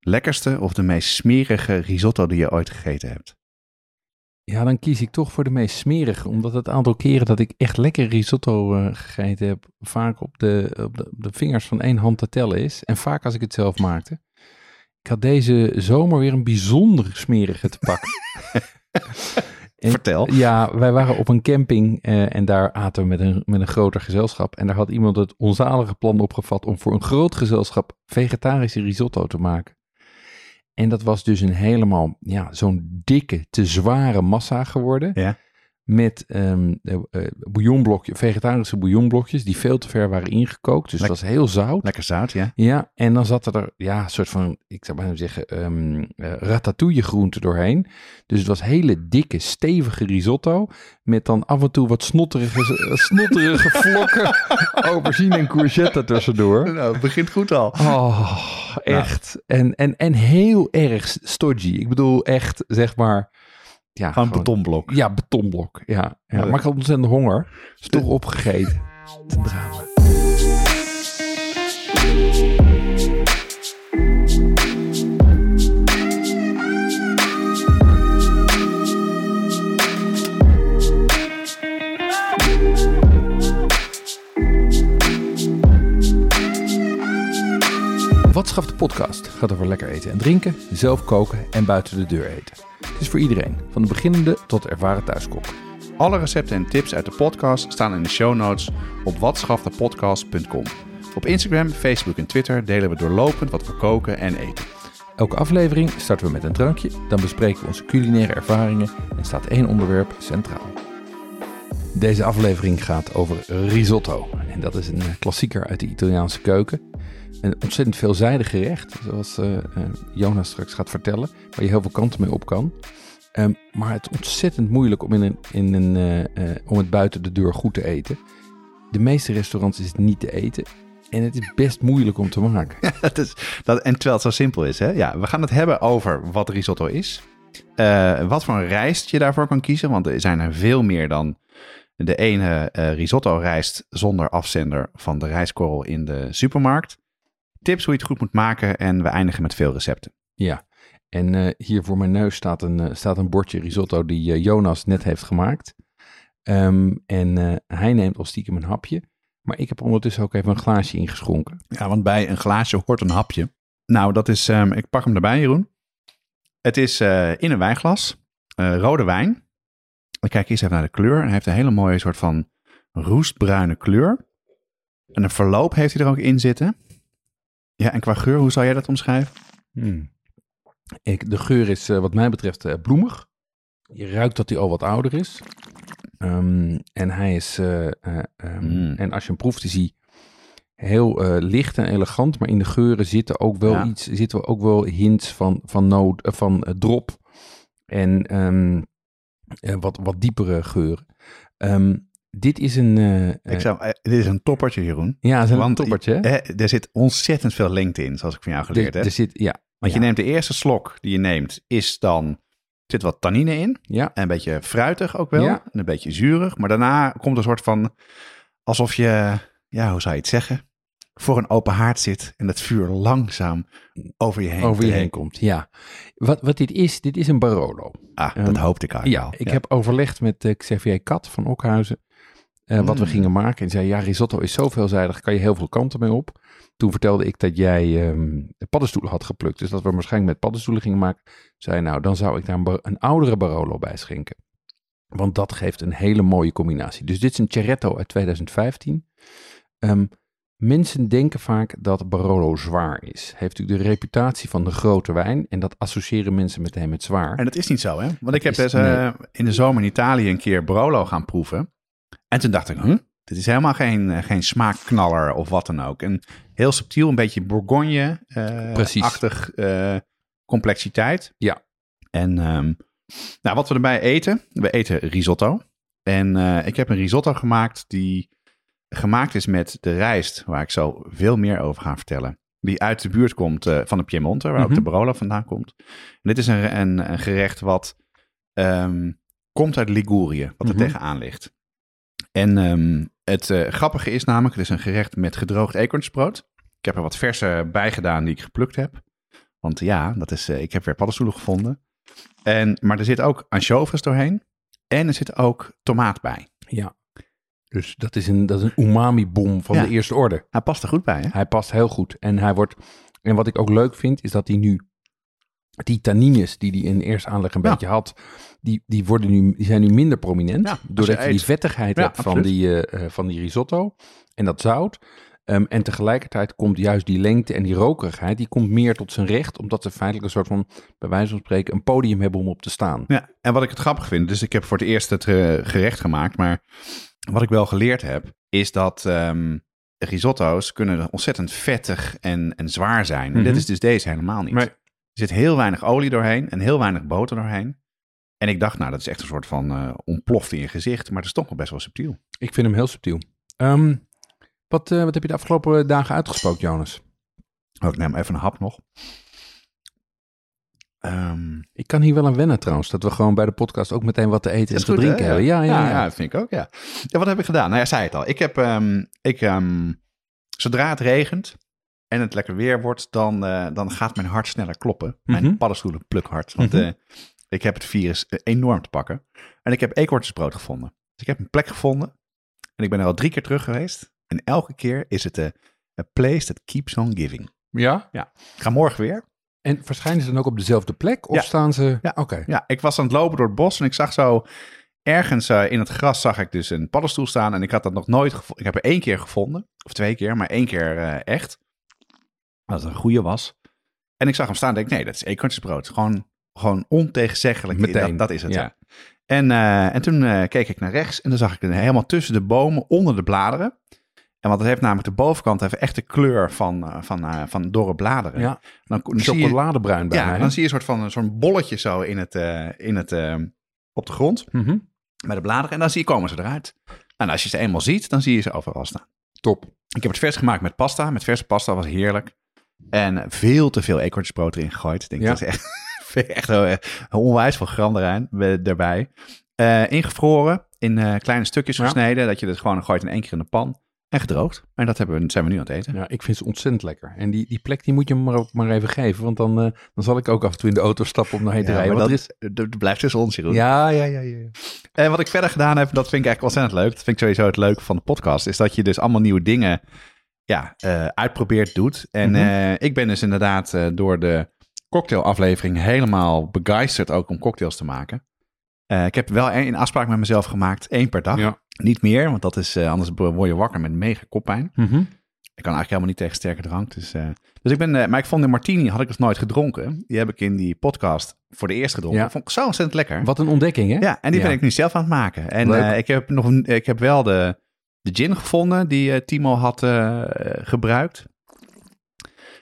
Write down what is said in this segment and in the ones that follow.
lekkerste of de meest smerige risotto die je ooit gegeten hebt? Ja, dan kies ik toch voor de meest smerige, omdat het aantal keren dat ik echt lekker risotto eh, gegeten heb, vaak op de, op, de, op de vingers van één hand te tellen is. En vaak als ik het zelf maakte. Ik had deze zomer weer een bijzonder smerige te pakken. En- Vertel. Ja, wij waren op een camping eh, en daar aten we met een, met een groter gezelschap. En daar had iemand het onzalige plan opgevat om voor een groot gezelschap vegetarische risotto te maken. En dat was dus een helemaal, ja, zo'n dikke, te zware massa geworden. Ja. Met bouillonblokjes, vegetarische bouillonblokjes die veel te ver waren ingekookt. Dus Lek- het was heel zout. Lekker zout, ja. Ja, en dan zat er ja, een soort van, ik zou bijna zeggen, eh, ratatouille groente doorheen. Dus het was hele dikke, stevige risotto. Met dan af en toe wat snotterige, snotterige vlokken aubergine en courgette tussendoor. Nou, het begint goed al. Oh, echt. En, en, en heel erg stodgy. Ik bedoel echt, zeg maar... Ja, Gewoon een betonblok. Ja, betonblok. Ja, ja. Maar ik had ontzettend honger. Is toch opgegeten. Te drama. Wat schaft de podcast? Gaat over lekker eten en drinken, zelf koken en buiten de deur eten. Het is voor iedereen, van de beginnende tot de ervaren thuiskok. Alle recepten en tips uit de podcast staan in de show notes op watschaftepodcast.com. Op Instagram, Facebook en Twitter delen we doorlopend wat we koken en eten. Elke aflevering starten we met een drankje, dan bespreken we onze culinaire ervaringen en staat één onderwerp centraal. Deze aflevering gaat over risotto. En dat is een eh, klassieker uit de Italiaanse keuken. Een ontzettend veelzijdig gerecht, zoals eh, Jonas straks gaat vertellen, waar je heel veel kanten mee op kan. Ehm, maar het is ontzettend moeilijk om, in een, in een, eh, om het buiten de deur goed te eten. De meeste restaurants is het niet te eten. En het is best moeilijk om te maken. dat is, dat, en terwijl het zo simpel is. Hè? Ja, we gaan het hebben over wat risotto is. Wat voor rijst je daarvoor kan kiezen. Want er zijn er veel meer dan de ene risotto rijst zonder afzender van de rijstkorrel in de supermarkt. Tips hoe je het goed moet maken. En we eindigen met veel recepten. Ja, en eh, hier voor mijn neus staat een, eh, staat een bordje risotto die eh, Jonas net heeft gemaakt. Ehm, en hij neemt al stiekem een hapje. Maar ik heb ondertussen ook even een glaasje ingeschonken. Ja, want bij een glaasje hoort een hapje. Nou, dat is, ehm, ik pak hem erbij, Jeroen. Het is in een wijnglas, rode wijn. Ik kijk eerst even naar de kleur. Hij heeft een hele mooie soort van roestbruine kleur. En een verloop heeft hij er ook in zitten. Ja, en qua geur, hoe zou jij dat omschrijven? Hmm. Ik, de geur is eh, wat mij betreft eh, bloemig. Je ruikt dat hij al wat ouder is. Ehm, en hij is, eh, eh, ehm, Mm. en als je hem proeft, is hij heel licht en elegant. Maar in de geuren zitten ook wel Ja. iets, zitten ook wel hints van, van, noot, eh, van drop. En ehm, eh, wat, wat diepere geuren. Ehm, dit is een, eh, Ik eh, zou, eh, dit is een toppertje, Jeroen. ja, het is een toppertje. Eh, er zit ontzettend veel lengte in, zoals ik van jou geleerd Er, heb. er zit, ja, Want je neemt de eerste slok die je neemt, is dan, zit wat tannine in. ja, En een beetje fruitig ook wel. Ja. En een beetje zuurig. Maar daarna komt een soort van... Alsof je, ja, hoe zou je het zeggen? Voor een open haard zit en het vuur langzaam over je heen over je heen komt. Ja. Wat, wat dit is, dit is een Barolo. Ah, Ehm, dat hoopte ik al. Ja, ik heb overlegd met uh, Xavier Kat van Okhuizen. Eh, wat we Mm. gingen maken. En zei, ja, risotto is zo veelzijdig, kan je heel veel kanten mee op. Toen vertelde ik dat jij ehm, paddenstoelen had geplukt. Dus dat we waarschijnlijk met paddenstoelen gingen maken. Zei, nou, dan zou ik daar een, oudere Barolo bij schenken. Want dat geeft een hele mooie combinatie. Dus dit is een Ceretto uit 2015. Ehm, mensen denken vaak dat Barolo zwaar is. Heeft natuurlijk de reputatie van de grote wijn. En dat associëren mensen meteen met zwaar. En dat is niet zo, hè? Want ik heb is- dus eh, in de zomer in Italië een keer Barolo gaan proeven. En toen dacht ik, huh? Dit is helemaal geen, eh, geen smaakknaller of wat dan ook. En heel subtiel, een beetje Bourgogne-achtig uh, complexiteit. Ja. En um, nou, wat we erbij eten, we eten risotto. En uh, ik heb een risotto gemaakt die gemaakt is met de rijst, waar ik zo veel meer over ga vertellen. Die uit de buurt komt van de Piemonte, waar mm -hmm. ook de Barolo vandaan komt. En dit is een, een, een gerecht wat um, komt uit Ligurië, wat er mm -hmm. tegenaan ligt. En um, het uh, grappige is namelijk, het is een gerecht met gedroogd eekhoornsbrood. Ik heb er wat verse bij gedaan die ik geplukt heb. Want ja, dat is, uh, ik heb weer paddenstoelen gevonden. En, maar er zit ook anchovies doorheen. En er zit ook tomaat bij. Ja. Dus dat is een, dat is een umami-bom van ja. de eerste orde. Hij past er goed bij, hè? Hij past heel goed. En hij wordt. En wat ik ook leuk vind, is dat hij nu. Die tannines die hij in eerste aanleg een ja. beetje had, die, die, worden nu, die zijn nu minder prominent. Ja, doordat je, je die vettigheid hebt van die, uh, van die risotto en dat zout. Um, en tegelijkertijd komt juist die lengte en die rokerigheid, die komt meer tot zijn recht, omdat ze feitelijk een soort van, bij wijze van spreken, een podium hebben om op te staan. Ja, en wat ik het grappig vind, dus ik heb voor het eerst het uh, gerecht gemaakt, maar wat ik wel geleerd heb, is dat um, risotto's kunnen ontzettend vettig en, en zwaar zijn. En mm -hmm. dit is dus deze helemaal niet. Er zit heel weinig olie doorheen en heel weinig boter doorheen. En ik dacht, nou, dat is echt een soort van uh, ontploft in je gezicht, maar het is toch nog best wel subtiel. Ik vind hem heel subtiel. Um, wat, uh, wat heb je de afgelopen dagen uitgesproken, Jonas? Oh, ik neem even een hap nog. Um, ik kan hier wel aan wennen trouwens, dat we gewoon bij de podcast ook meteen wat te eten en te drinken hè? hebben. Ja, ja, ja, ja, dat vind ik ook, ja. ja. Wat heb ik gedaan? Nou ja, zei het al. Ik heb, um, ik, um, zodra het regent en het lekker weer wordt, dan, uh, dan gaat mijn hart sneller kloppen. Mm -hmm. Mijn paddenstoelen plukhard. Want mm -hmm. uh, ik heb het virus enorm te pakken. En ik heb eekhoornsbrood gevonden. Dus ik heb een plek gevonden. En ik ben er al drie keer terug geweest. En elke keer is het a, a place that keeps on giving. Ja? Ja. Ik ga morgen weer. En verschijnen ze dan ook op dezelfde plek? Of ja. staan ze... Ja. Oké. Okay. Ja, ik was aan het lopen door het bos en ik zag zo... Ergens uh, in het gras zag ik dus een paddenstoel staan. En ik had dat nog nooit gevonden. Ik heb er één keer gevonden. Of twee keer, maar één keer uh, echt. Dat het een goede was. En ik zag hem staan en denk nee, dat is eekhoornsbrood. Gewoon, gewoon ontegenzeggelijk. Meteen. Dat, dat is het, ja. En, uh, en toen uh, keek ik naar rechts en dan zag ik het helemaal tussen de bomen, onder de bladeren. En want het heeft namelijk de bovenkant heeft echt de kleur van, uh, van, van dorre bladeren. Ja, dan, dan chocoladebruin bij Ja, dan zie je een soort van zo'n bolletje zo in het, in het, op de grond. Mm -hmm. Bij de bladeren. En dan zie je, komen ze eruit. En als je ze eenmaal ziet, dan zie je ze overal staan. Top. Ik heb het vers gemaakt met pasta. Met verse pasta was heerlijk. En veel te veel eekhoornsbrood erin gegooid. Ik denk, ja. dat is echt, echt een, onwijs veel gram erin, erbij. Uh, ingevroren, in uh, kleine stukjes ja. gesneden. Dat je het gewoon gooit in één keer in de pan. En gedroogd. En dat hebben we, zijn we nu aan het eten. Ja, ik vind ze ontzettend lekker. En die, die plek die moet je me maar, maar even geven. Want dan, uh, dan zal ik ook af en toe in de auto stappen om naar heen te ja, rijden. Maar dat, is... dat blijft tussen ons, Jeroen. Ja, ja, ja, ja. En wat ik verder gedaan heb, dat vind ik eigenlijk ontzettend leuk. Dat vind ik sowieso het leuke van de podcast. Is dat je dus allemaal nieuwe dingen ja, uh, uitprobeert, doet. En mm -hmm. uh, ik ben dus inderdaad uh, door de cocktailaflevering helemaal begeisterd ook om cocktails te maken. Ik heb wel een afspraak met mezelf gemaakt, één per dag. Ja. Niet meer, want dat is anders word je wakker met mega koppijn. Mm -hmm. Ik kan eigenlijk helemaal niet tegen sterke drank. Dus, dus ik ben, maar ik vond de martini had ik dus nooit gedronken. Die heb ik in die podcast voor de eerst gedronken. Ja. Vond ik zo ontzettend lekker. Wat een ontdekking, hè? Ja, en die ja. ben ik nu zelf aan het maken. En ik heb nog, ik heb wel de, de gin gevonden die Timo had gebruikt.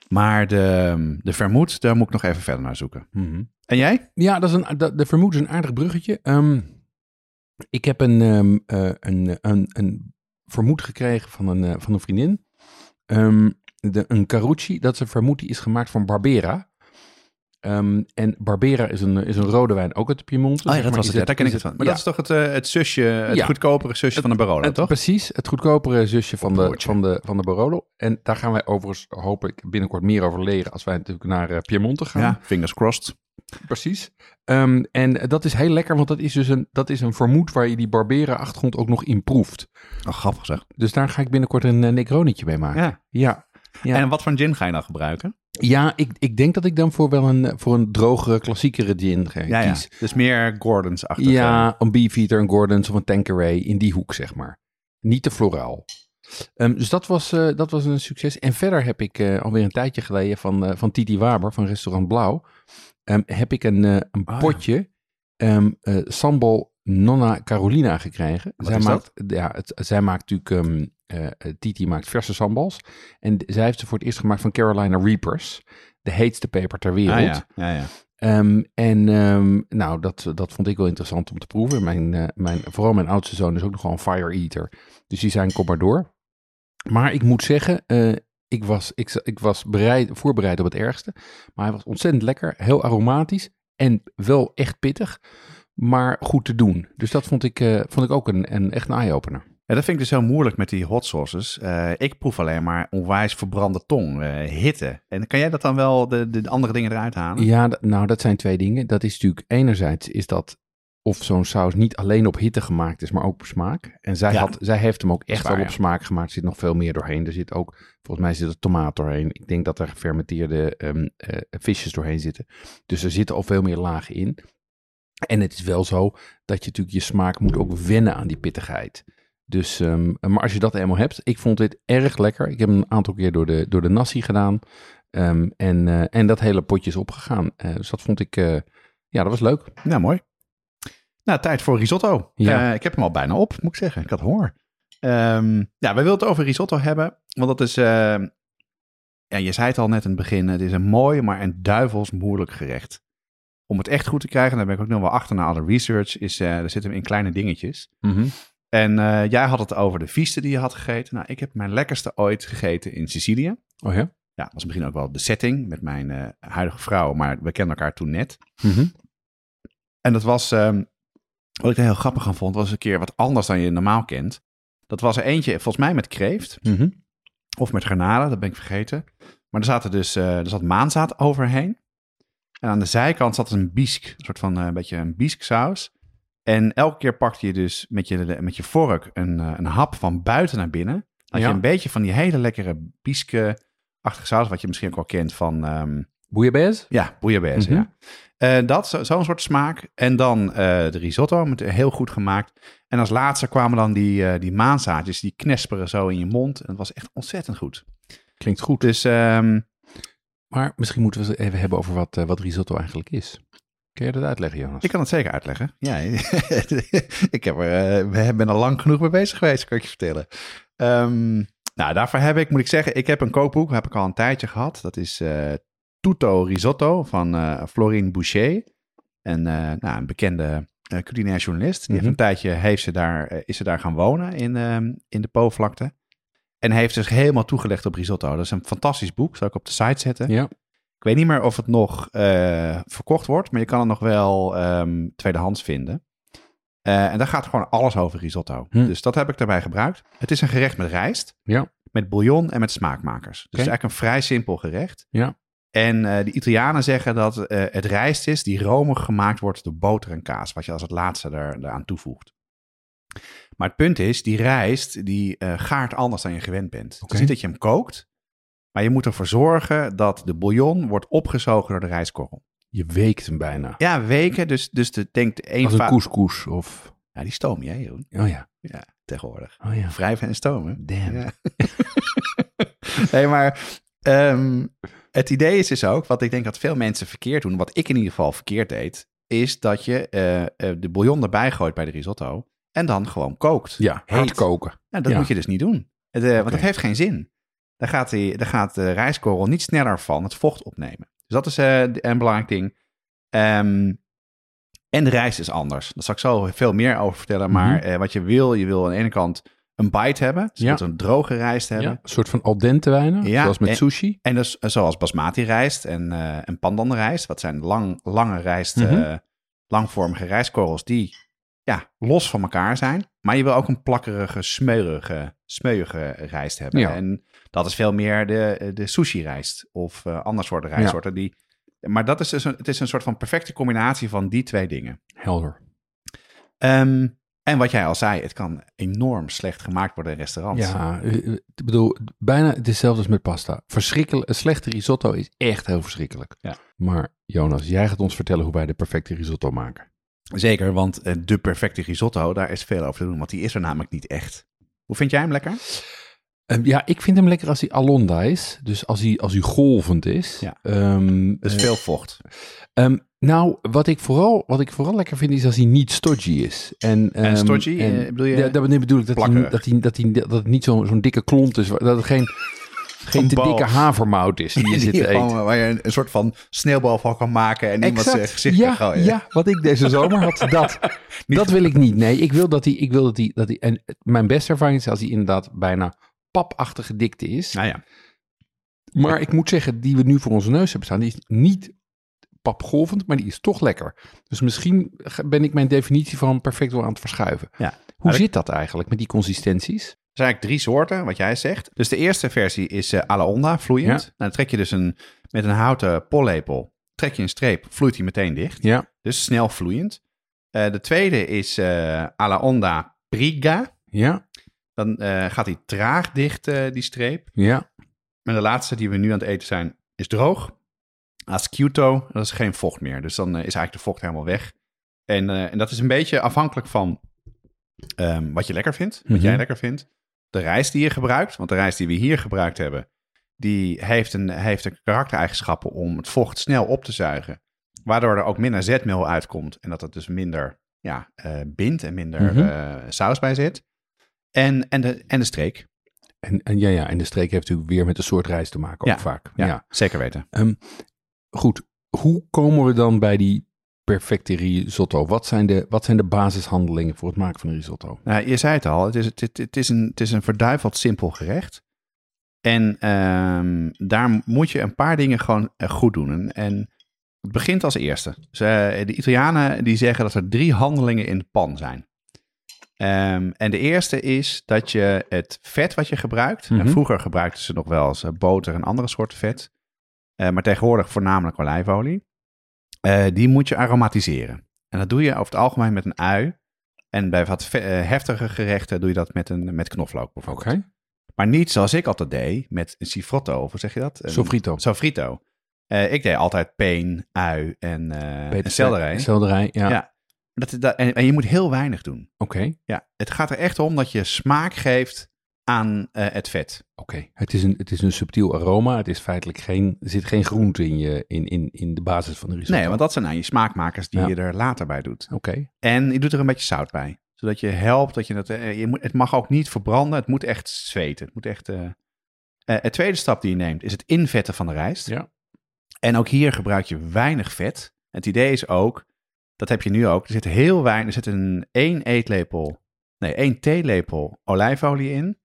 Maar de, de vermoed, daar moet ik nog even verder naar zoeken. Mm -hmm. En jij? Ja, dat is een, de, de vermoed is een aardig bruggetje. Um, ik heb een, um, uh, een, een, een vermoed gekregen van een, uh, van een vriendin. Um, de, een Carucci, dat is een vermoed die is gemaakt van Barbera. Um, en Barbera is een, is een rode wijn, ook uit de Piemonte. Oh ja, dat was het, ja, daar ken ik het van. Maar ja. dat is toch het, uh, het zusje, het ja. goedkopere zusje het, van de Barolo, het, toch? Precies, het goedkopere zusje van de, van, de, van de Barolo. En daar gaan wij overigens, hoop ik, binnenkort meer over leren als wij natuurlijk naar uh, Piemonte gaan. Ja, fingers crossed. Precies. Um, en dat is heel lekker, want dat is dus een, dat is een vermoed waar je die Barbera achtergrond ook nog in proeft. Oh, grappig zeg. Dus daar ga ik binnenkort een uh, Negronietje mee maken. Ja. ja. Ja. En wat voor gin ga je dan gebruiken? Ja, ik, ik denk dat ik dan voor wel een, voor een drogere, klassiekere gin ga ja, kies. Ja. Dus meer Gordons-achtig. Ja, een Beefeater, een Gordons of een Tanqueray in die hoek, zeg maar. Niet te floraal. Um, dus dat was, uh, dat was een succes. En verder heb ik uh, alweer een tijdje geleden van, uh, van Titi Waber van restaurant Blauw... Um, heb ik een, een Ah, potje um, sambal Nonna Carolina gekregen. Wat zij, maakt, ja, het, zij maakt natuurlijk, ehm, eh, eh, Titi maakt verse sambals. En zij heeft ze voor het eerst gemaakt van Carolina Reapers. De heetste peper ter wereld. Ah, ja. Ja, ja. Ehm, en ehm, nou, dat, dat vond ik wel interessant om te proeven. Mijn, eh, mijn, vooral mijn oudste zoon is ook nog een fire eater. Dus die zijn kom maar door. Maar ik moet zeggen, ik was, ik, ik was bereid, voorbereid op het ergste. Maar hij was ontzettend lekker, heel aromatisch en wel echt pittig. Maar goed te doen. Dus dat vond ik, eh, vond ik ook een, een echt een eye-opener. Ja, dat vind ik dus heel moeilijk met die hot sauces. Eh, ik proef alleen maar onwijs verbrande tong, eh, hitte. En kan jij dat dan wel, de, de andere dingen eruit halen? Ja, nou, dat zijn twee dingen. Dat is natuurlijk, enerzijds is dat of zo'n saus niet alleen op hitte gemaakt is, maar ook op smaak. En zij, Ja. had, zij heeft hem ook echt waar, wel op ja. smaak gemaakt. Er zit nog veel meer doorheen. Er zit ook, volgens mij zit er tomaat doorheen. Ik denk dat er gefermenteerde ehm, eh, visjes doorheen zitten. Dus er zitten al veel meer lagen in. En het is wel zo dat je natuurlijk je smaak moet ook wennen aan die pittigheid. Dus, ehm, maar als je dat eenmaal hebt, ik vond dit erg lekker. Ik heb hem een aantal keer door de, door de nasi gedaan. Ehm, en, eh, en dat hele potje is opgegaan. Eh, dus dat vond ik, eh, ja, dat was leuk. Nou, mooi. Nou, tijd voor risotto. Ja. Ik heb hem al bijna op, moet ik zeggen. Ik had honger. Ehm, ja, wij willen het over risotto hebben. Want dat is, ja, je zei het al net in het begin, het is een mooi, maar een duivels moeilijk gerecht. Om het echt goed te krijgen, daar ben ik ook nog wel achter na alle research, is, eh er zitten in kleine dingetjes. En eh, jij had het over de vieste die je had gegeten. Nou, ik heb mijn lekkerste ooit gegeten in Sicilië. Oh ja? Ja, was misschien ook wel de setting met mijn eh, huidige vrouw, maar we kenden elkaar toen net. Mhm. En dat was, ehm, wat ik er heel grappig aan vond, was een keer wat anders dan je normaal kent. Dat was er eentje, volgens mij met kreeft Mhm. of met garnalen, dat ben ik vergeten. Maar er, zaten dus, eh, er zat maanzaad overheen. En aan de zijkant zat een bisk, een soort van eh, een beetje een bisk saus. En elke keer pakte je dus met je, met je vork een, eh, een hap van buiten naar binnen. Dan had Ja. je een beetje van die hele lekkere biske-achtige saus, wat je misschien ook wel kent van... Bouillabaisse? ja, bouillabaisse, Mhm. ja. Eh, dat, zo- zo'n soort smaak. En dan de risotto, met, heel goed gemaakt. En als laatste kwamen dan die, die maanzaadjes, die knesperen zo in je mond. En het was echt ontzettend goed. Klinkt goed. Dus ehm, Maar misschien moeten we het even hebben over wat, eh, wat risotto eigenlijk is. Kun je dat uitleggen, Jonas? ik kan het zeker uitleggen. Ja, ik heb er, eh, we ben er lang genoeg mee bezig geweest, kan ik je vertellen. Ehm, nou, daarvoor heb ik, moet ik zeggen, ik heb een kookboek, heb ik al een tijdje gehad. Dat is eh Tutto Risotto van eh Florine Boucher. En eh, nou, een bekende eh, culinair journalist. Die heeft Mhm. een tijdje heeft ze daar, eh, is ze daar gaan wonen in, ehm, in de Po-vlakte. En heeft zich helemaal toegelegd op risotto. Dat is een fantastisch boek, zal ik op de site zetten. Ja. Ik weet niet meer of het nog eh, verkocht wordt, maar je kan het nog wel ehm, tweedehands vinden. Eh, en daar gaat gewoon alles over risotto. Hm. Dus dat heb ik daarbij gebruikt. Het is een gerecht met rijst, Ja. met bouillon en met smaakmakers. Dus het is eigenlijk een vrij simpel gerecht. Ja. En eh, de Italianen zeggen dat het rijst is die romig gemaakt wordt door boter en kaas, wat je als het laatste er, eraan toevoegt. Maar het punt is, die rijst die eh, gaart anders dan je gewend bent. Het Oké. is niet dat je hem kookt, maar je moet ervoor zorgen dat de bouillon wordt opgezogen door de rijstkorrel. Je weekt hem bijna. Ja, weken, dus, dus de, denkt één Als een couscous of... Ja, die stoom jij, Jeroen. Oh ja. Ja, tegenwoordig. Oh ja. Wrijven en stomen. Damn. Ja. nee, maar ehm, het idee is dus ook, wat ik denk dat veel mensen verkeerd doen, wat ik in ieder geval verkeerd deed, is dat je eh, eh, de bouillon erbij gooit bij de risotto en dan gewoon kookt. Ja, hard Heet. koken. Ja, dat Ja. moet je dus niet doen. Het, eh, Want dat heeft geen zin. Daar gaat, die, daar gaat de rijstkorrel niet sneller van het vocht opnemen. Dus dat is eh, een belangrijk ding. Ehm, en de rijst is anders. Daar zal ik zo veel meer over vertellen. Maar Mhm. eh, wat je wil, je wil aan de ene kant een bite hebben. Dus je Ja. een droge rijst hebben. Ja, een soort van al dente wijnen, Ja, zoals met en- sushi. En dus zoals basmati rijst en, eh en pandan rijst. Wat zijn lang, lange rijst, Mhm. langvormige rijstkorrels die ja, los van elkaar zijn. Maar je wil ook een plakkerige, smeuige, smeuige rijst hebben. Ja. En dat is veel meer de, de sushi rijst of eh ander soort rijstsoorten. Die, maar dat is dus een, het is een soort van perfecte combinatie van die twee dingen. Helder. Ehm, en wat jij al zei, het kan enorm slecht gemaakt worden in restaurants. Ja, eh, eh, ik bedoel, bijna hetzelfde als met pasta. Verschrikkelijk, een slechte risotto is echt heel verschrikkelijk. Ja. Maar Jonas, jij gaat ons vertellen hoe wij de perfecte risotto maken. Zeker, want eh, de perfecte risotto, daar is veel over te doen, want die is er namelijk niet echt. Hoe vind jij hem lekker? Ehm, ja, ik vind hem lekker als hij alonda is. Dus als hij, als hij golvend is. Ja. Ehm, Dus eh, veel vocht. Ehm, nou, wat ik, vooral, wat ik vooral lekker vind is als hij niet stodgy is. En, En stodgy, en- eh, bedoel je Ja, dat bedoel ik dat, hij, dat, hij, dat, hij, dat het niet zo- zo'n dikke klont is. Dat het geen, geen Een te bal. dikke havermout is die je zit te eten. waar je een, een soort van sneeuwbal van kan maken en iemand zijn gezicht ja, kan gooien. ja, wat ik deze zomer had, dat, dat wil ik niet. Nee, ik wil dat hij, ik wil dat hij, dat en mijn beste ervaring is als hij inderdaad bijna papachtige dikte is. Nou ja, Maar ik moet zeggen, die we nu voor onze neus hebben staan, die is niet papgolvend, maar die is toch lekker. Dus misschien ben ik mijn definitie van perfect wel aan het verschuiven. Ja. Hoe Maar zit dat eigenlijk met die consistenties? Er zijn eigenlijk drie soorten, wat jij zegt. Dus de eerste versie is eh à la onda, vloeiend. Ja. Nou, dan trek je dus een, met een houten pollepel, trek je een streep, vloeit die meteen dicht. Ja, Dus snel vloeiend. Eh, de tweede is eh à la onda priga. ja, Dan eh, gaat die traag dicht, eh, die streep. ja. En de laatste die we nu aan het eten zijn, is droog. Asciutto, dat is geen vocht meer. Dus dan eh, is eigenlijk de vocht helemaal weg. En, eh, en dat is een beetje afhankelijk van ehm, wat je lekker vindt. Wat Mhm. jij lekker vindt. De rijst die je gebruikt. Want de rijst die we hier gebruikt hebben, die heeft een, heeft een karaktereigenschappen om het vocht snel op te zuigen. Waardoor er ook minder zetmeel uitkomt. En dat het dus minder ja, eh, bindt en minder Mhm. eh, saus bij zit. En, en, de, en de streek. En, en, ja, ja, en de streek heeft natuurlijk weer met de soort rijst te maken, ook Ja, vaak. Ja, Ja. zeker weten. Ehm, goed, hoe komen we dan bij die perfecte risotto? Wat zijn, de, wat zijn de basishandelingen voor het maken van een risotto? Nou, je zei het al, het is, het, het, het is, een, het is een verduiveld simpel gerecht. En ehm, daar moet je een paar dingen gewoon eh, goed doen. En, het begint als eerste. Eh, de Italianen die zeggen dat er drie handelingen in de pan zijn. Ehm, en de eerste is dat je het vet wat je gebruikt. Mhm. En vroeger gebruikten ze nog wel eens eh, boter en andere soorten vet. maar tegenwoordig voornamelijk olijfolie. Eh, die moet je aromatiseren. En dat doe je over het algemeen met een ui. En bij wat eh, heftige gerechten doe je dat met, een, met knoflook Oké, bijvoorbeeld. Maar niet zoals ik altijd deed met een cifrotto, of hoe zeg je dat? Een- sofrito. Sofrito. Eh, ik deed altijd peen, ui en, eh en selderij. Selderij, ja. Ja. Dat, dat, en, en je moet heel weinig doen. Oké, Ja, het gaat er echt om dat je smaak geeft aan eh, het vet. oké. Het, is een, het is een subtiel aroma. Het is feitelijk geen, er zit geen groente in, je, in, in, in de basis van de risotto. Nee, want dat zijn nou je smaakmakers die Ja. je er later bij doet. Oké, En je doet er een beetje zout bij. Zodat je helpt dat je het. eh, je moet, het mag ook niet verbranden. Het moet echt zweten. Het moet echt. het tweede stap die je neemt is het invetten van de rijst. ja. En ook hier gebruik je weinig vet. Het idee is ook, dat heb je nu ook, er zit heel weinig, er zit een 1 eetlepel, nee 1 theelepel olijfolie in.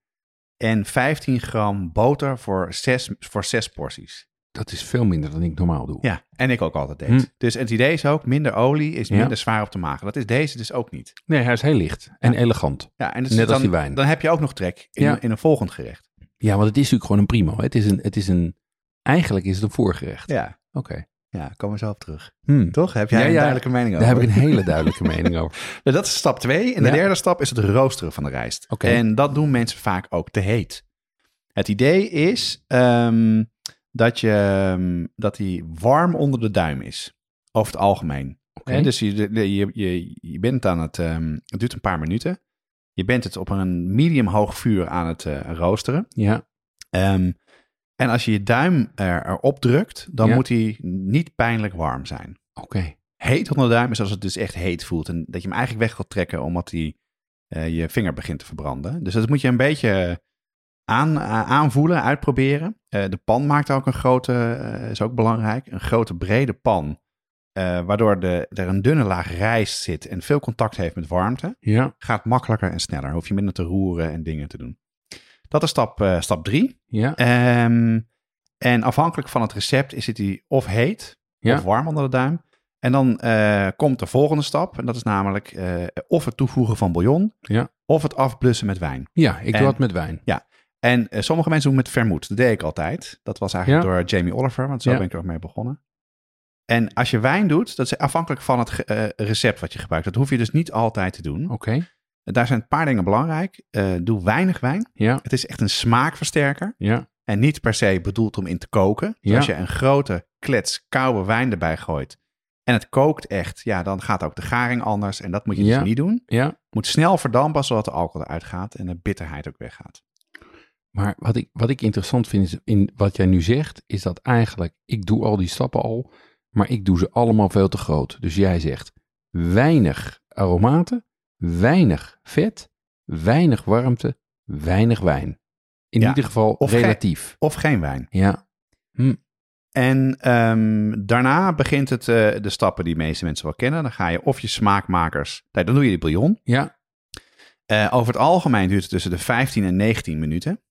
En 15 gram boter voor 6 voor zes porties. Dat is veel minder dan ik normaal doe. Ja, en ik ook altijd deed. Hm. Dus het idee is ook, minder olie is Ja. minder zwaar op de maag. Dat is deze dus ook niet. Nee, hij is heel licht en Ja. elegant. Ja, en dus Net als dan, die wijn. Dan heb je ook nog trek in, Ja. in een volgend gerecht. Ja, want het is natuurlijk gewoon een primo. Het is een, het is een, eigenlijk is het een voorgerecht. Ja, Oké. Ja komen we zo op terug. Hmm. Toch? Heb jij Ja, een ja. duidelijke mening over? Daar heb ik een hele duidelijke mening over. Nou, dat is stap 2. En de Ja. derde stap is het roosteren van de rijst. En dat doen mensen vaak ook te heet. Het idee is ehm, dat, je, ehm, dat die warm onder de duim is. Over het algemeen. Dus je, je, je, je bent aan het... ehm, het duurt een paar minuten. Je bent het op een medium hoog vuur aan het eh, roosteren. Ja, en als je je duim er, erop drukt, dan Ja. moet die niet pijnlijk warm zijn oké. heet onder de duim is als het dus echt heet voelt. En dat je hem eigenlijk weg wilt trekken omdat hij eh, je vinger begint te verbranden. Dus dat moet je een beetje aan, aanvoelen, uitproberen. Eh, de pan maakt ook een grote, eh, is ook belangrijk, een grote brede pan. waardoor de, er een dunne laag rijst zit en veel contact heeft met warmte. Ja, Gaat makkelijker en sneller. Hoef je minder te roeren en dingen te doen. Dat is stap, eh, stap drie. ja, Ehm, en afhankelijk van het recept is het die of heet Ja. of warm onder de duim. En dan eh, komt de volgende stap. En dat is namelijk eh, of het toevoegen van bouillon. Ja. Of het afblussen met wijn. ja. Ik En- doe dat met wijn. En eh, sommige mensen doen het met vermoed. Dat deed ik altijd. Dat was eigenlijk door Jamie Oliver. Want zo Ja. ben ik er ook mee begonnen. En als je wijn doet, dat is afhankelijk van het recept wat je gebruikt. Dat hoef je dus niet altijd te doen. Oké. Daar zijn een paar dingen belangrijk. Eh, doe weinig wijn. Ja, Het is echt een smaakversterker. ja, En niet per se bedoeld om in te koken. Dus Ja. als je een grote klets koude wijn erbij gooit en het kookt echt, ja, dan gaat ook de garing anders. En dat moet je Ja. dus niet doen. ja. Moet snel verdampen zodat de alcohol eruit gaat en de bitterheid ook weggaat. Maar wat ik, wat ik interessant vind is in wat jij nu zegt, is dat eigenlijk, ik doe al die stappen al. maar ik doe ze allemaal veel te groot. Dus jij zegt weinig aromaten, weinig vet, weinig warmte, weinig wijn. In Ja, ieder geval of geen- relatief. Of geen wijn. Ja. Hm. En ehm, daarna begint het eh, de stappen die de meeste mensen wel kennen. Dan ga je of je smaakmakers... Nee, dan doe je de bouillon. Ja, Eh, over het algemeen duurt het tussen de 15 en 19 minuten.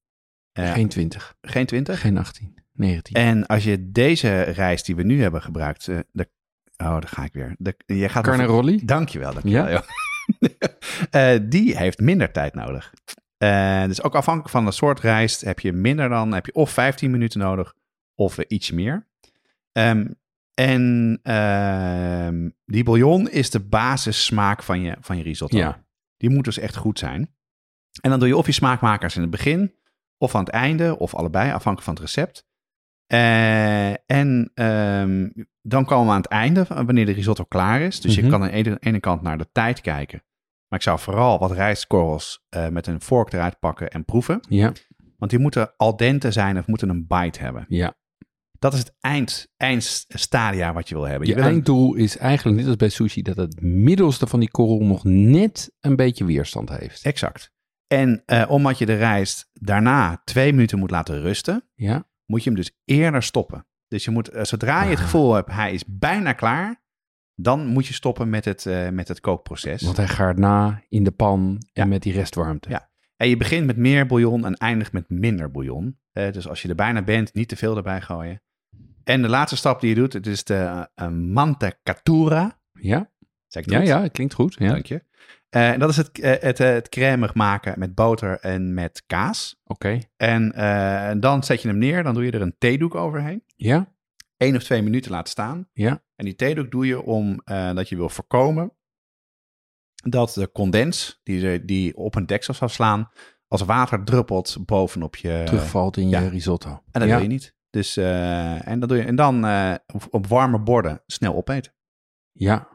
Eh, geen 20, geen 20. geen 18, 19. En als je deze rijst die we nu hebben gebruikt... de, oh, daar ga ik weer. De, je gaat Carnaroli? Dankjewel, dankjewel. Ja. Eh, die heeft minder tijd nodig. Eh, dus ook afhankelijk van de soort rijst heb je minder dan, heb je of 15 minuten nodig of iets meer. Ehm, en ehm, die bouillon is de basissmaak van je, van je risotto. Ja. Die moet dus echt goed zijn. En dan doe je of je smaakmakers in het begin, of aan het einde, of allebei, afhankelijk van het recept. Eh, en ehm, dan komen we aan het einde, wanneer de risotto klaar is. Dus Mhm. je kan aan de ene, ene kant naar de tijd kijken. Maar ik zou vooral wat rijstkorrels eh, met een vork eruit pakken en proeven. Ja, Want die moeten al dente zijn of moeten een bite hebben. ja. Dat is het eind, eindstadia wat je wil hebben. Je wil een- einddoel is eigenlijk net als bij sushi dat het middelste van die korrel nog net een beetje weerstand heeft. Exact. En eh, omdat je de rijst daarna twee minuten moet laten rusten, Ja, moet je hem dus eerder stoppen. Dus je moet, eh, zodra je het Ah. gevoel hebt, hij is bijna klaar, dan moet je stoppen met het, eh, met het kookproces. want hij gaat na in de pan en Ja. met die restwarmte. Ja. En je begint met meer bouillon en eindigt met minder bouillon. Eh, dus als je er bijna bent, niet te veel erbij gooien. En de laatste stap die je doet, het is de uh, mantecatura. Ja, Zeg ik ja, goed? ja, het klinkt goed. Ja. Dank je. Eh, en dat is het, eh, het, eh, het maken met boter en met kaas. Oké. En eh, dan zet je hem neer, dan doe je er een theedoek overheen. Ja, Eén of twee minuten laten staan. ja, En die theedoek doe je om eh, dat je wil voorkomen dat de condens die, die op een deksel zou slaan, als water druppelt bovenop je. terugvalt in ja. je risotto. En dat ja. wil je niet. Dus, en, dat doe je, en dan op, op warme borden snel opeten. Ja.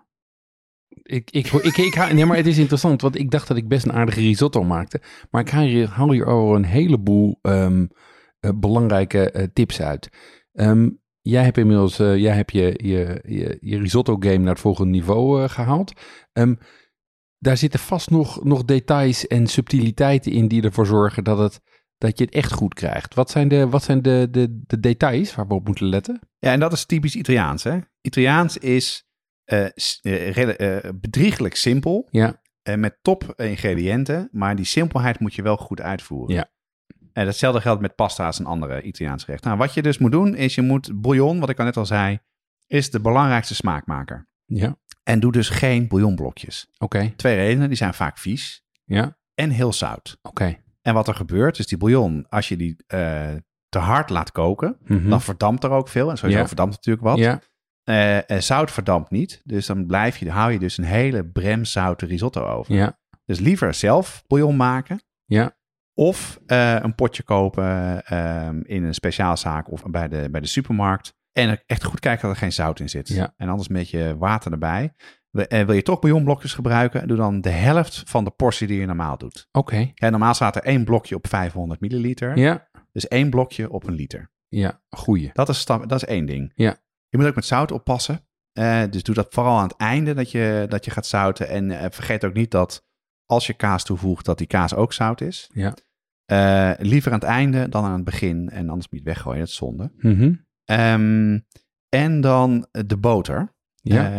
Ik, ik, ik, nee, maar het is interessant, want ik dacht dat ik best een aardige risotto maakte. Maar ik haal hier, hier al een heleboel ehm, eh, belangrijke eh, tips uit. Ehm, jij hebt inmiddels eh, jij hebt je, je, je, risotto game naar het volgende niveau eh, gehaald. Ehm, daar zitten vast nog, nog details en subtiliteiten in die ervoor zorgen dat, het, dat je het echt goed krijgt. Wat zijn de, wat zijn de, de, de details waar we op moeten letten? Ja, en dat is typisch Italiaans. Hè? Italiaans is eh, eh, eh, bedrieglijk simpel. Ja. met top ingrediënten. Maar die simpelheid moet je wel goed uitvoeren. Ja. En datzelfde geldt met pasta's en andere Italiaanse gerechten. Nou, wat je dus moet doen, is je moet bouillon, wat ik al net al zei, is de belangrijkste smaakmaker. Ja, En doe dus geen bouillonblokjes. oké. Twee redenen, die zijn vaak vies Ja, en heel zout. oké. En wat er gebeurt, is die bouillon, als je die te hard laat koken, Mhm. dan verdampt er ook veel. En sowieso Ja. verdampt natuurlijk wat. Ja, Eh, en zout verdampt niet. Dus dan blijf je, hou je dus een hele bremzoute risotto over. ja, Dus liever zelf bouillon maken. ja. Of eh, een potje kopen ehm, in een speciaalzaak of bij de, bij de supermarkt. En echt goed kijken dat er geen zout in zit. Ja. En anders een beetje water erbij. En wil je toch bouillonblokjes gebruiken, doe dan de helft van de portie die je normaal doet. Oké. Normaal staat er één blokje op 500 milliliter. Ja, Dus één blokje op een liter. ja, goeie. Dat is, stap, dat is één ding. Ja. Je moet ook met zout oppassen. Eh, dus doe dat vooral aan het einde dat je, dat je gaat zouten. En eh, vergeet ook niet dat als je kaas toevoegt, dat die kaas ook zout is. Ja. Eh, liever aan het einde dan aan het begin. En anders moet je het weggooien, dat is zonde. Mhm. Ehm, en dan de boter. Ja.